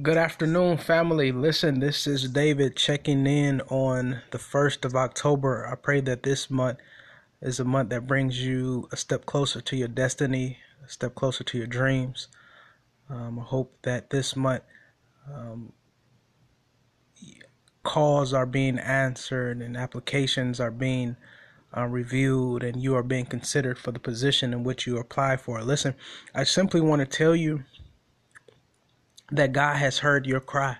Good afternoon, family. Listen, this is David checking in on the 1st of October. I pray that this month is a month that brings you a step closer to your destiny, a step closer to your dreams. Um, I hope that this month um, calls are being answered and applications are being uh, reviewed and you are being considered for the position in which you apply for. Listen, I simply want to tell you that God has heard your cry.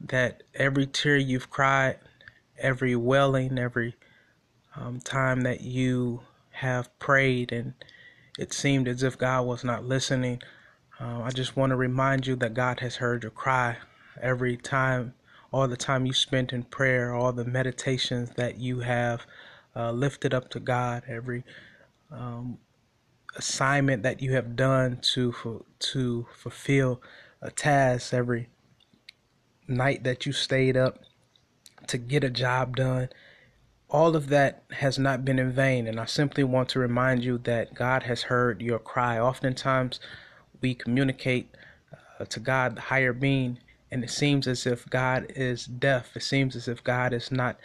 That every tear you've cried, every wailing, every um, time that you have prayed and it seemed as if God was not listening, uh, I just want to remind you that God has heard your cry every time, all the time you spent in prayer, all the meditations that you have uh, lifted up to God, every um, assignment that you have done to to fulfill a task every night that you stayed up to get a job done. All of that has not been in vain, and I simply want to remind you that God has heard your cry. Oftentimes, we communicate uh, to God, the higher being, and it seems as if God is deaf. It seems as if God is not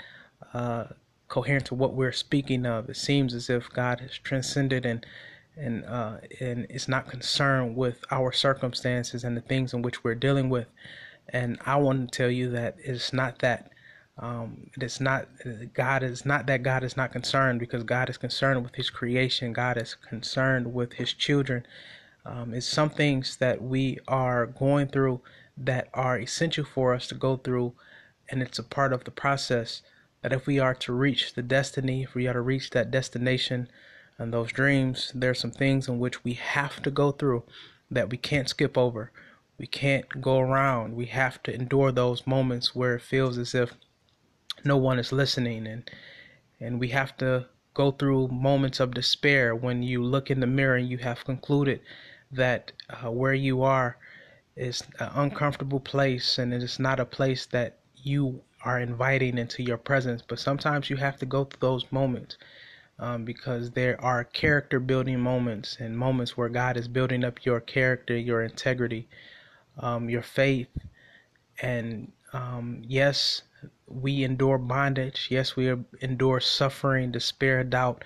uh, coherent to what we're speaking of. It seems as if God has transcended and and uh, and is not concerned with our circumstances and the things in which we're dealing with. And I want to tell you that it's not that. Um, it's not God is not that God is not concerned because God is concerned with His creation. God is concerned with His children. Um, it's some things that we are going through that are essential for us to go through, and it's a part of the process. That if we are to reach the destiny, if we are to reach that destination, and those dreams, there's some things in which we have to go through that we can't skip over. We can't go around. We have to endure those moments where it feels as if no one is listening and and we have to go through moments of despair when you look in the mirror and you have concluded that uh, where you are is an uncomfortable place and it is not a place that you are inviting into your presence but sometimes you have to go through those moments um, because there are character building moments and moments where God is building up your character, your integrity, um, your faith. And um, yes, we endure bondage. Yes, we endure suffering, despair, doubt,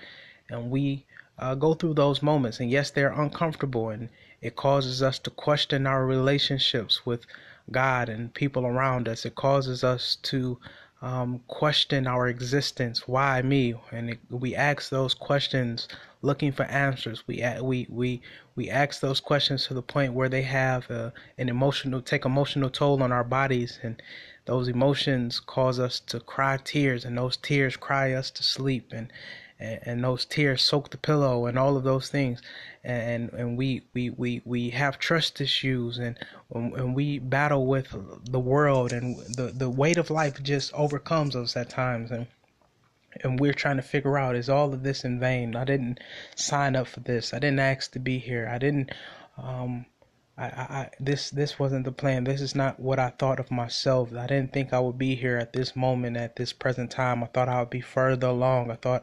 and we uh, go through those moments. And yes, they're uncomfortable and it causes us to question our relationships with God and people around us. It causes us to um, question our existence. Why me? And it, we ask those questions looking for answers. We we we we ask those questions to the point where they have uh, an emotional take emotional toll on our bodies, and those emotions cause us to cry tears, and those tears cry us to sleep, and and, and those tears soak the pillow, and all of those things. And and we we we we have trust issues and and we battle with the world and the the weight of life just overcomes us at times. And and we're trying to figure out is all of this in vain? I didn't sign up for this. I didn't ask to be here. I didn't um I, I this this wasn't the plan. This is not what i thought of myself. I didn't think i would be here at this moment at this present time. I thought i would be further along. I thought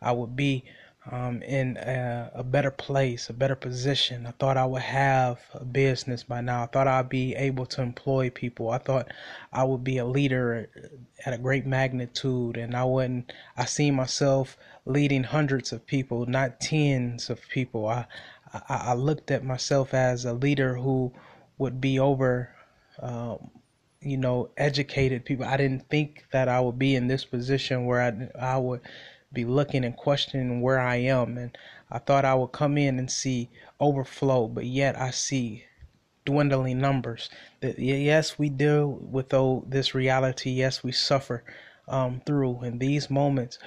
i would be um, in a, a, better place, a better position. I thought I would have a business by now. I thought I'd be able to employ people. I thought I would be a leader at a great magnitude, and I wouldn't. I see myself leading hundreds of people, not tens of people. I I, I looked at myself as a leader who would be over. Um, you know, educated people. I didn't think that I would be in this position where I I would be looking and questioning where I am. And I thought I would come in and see overflow, but yet I see dwindling numbers. That yes, we deal with oh, this reality. Yes, we suffer um, through, and these moments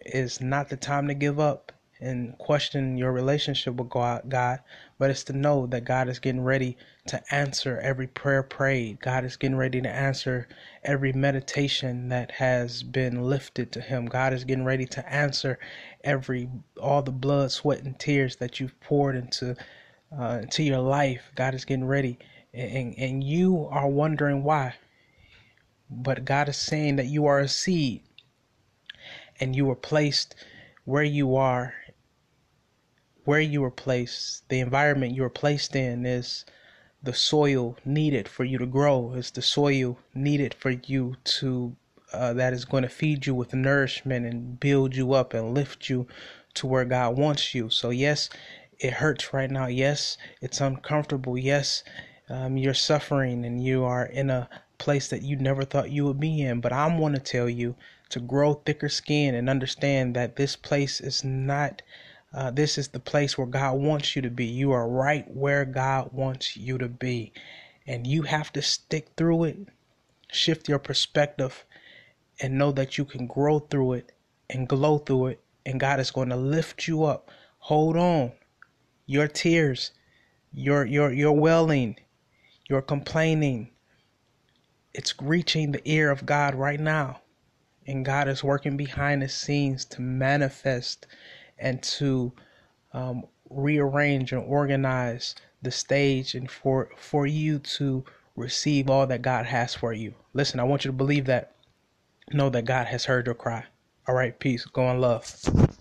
is not the time to give up and question your relationship with God, but it's to know that God is getting ready to answer every prayer prayed. God is getting ready to answer every meditation that has been lifted to Him. God is getting ready to answer every all the blood, sweat, and tears that you've poured into uh, into your life. God is getting ready, and and you are wondering why. But God is saying that you are a seed, and you were placed where you are where you were placed, the environment you were placed in is the soil needed for you to grow. It's the soil needed for you to uh, that is going to feed you with nourishment and build you up and lift you to where God wants you. So yes, it hurts right now. Yes, it's uncomfortable. Yes, um, you're suffering and you are in a place that you never thought you would be in. But I'm want to tell you to grow thicker skin and understand that this place is not. Uh, this is the place where God wants you to be. You are right where God wants you to be. And you have to stick through it, shift your perspective, and know that you can grow through it and glow through it. And God is going to lift you up. Hold on. Your tears, your your your wailing, your complaining, it's reaching the ear of God right now. And God is working behind the scenes to manifest and to um, rearrange and organize the stage and for for you to receive all that God has for you. Listen, I want you to believe that. Know that God has heard your cry. All right, peace. Go in love.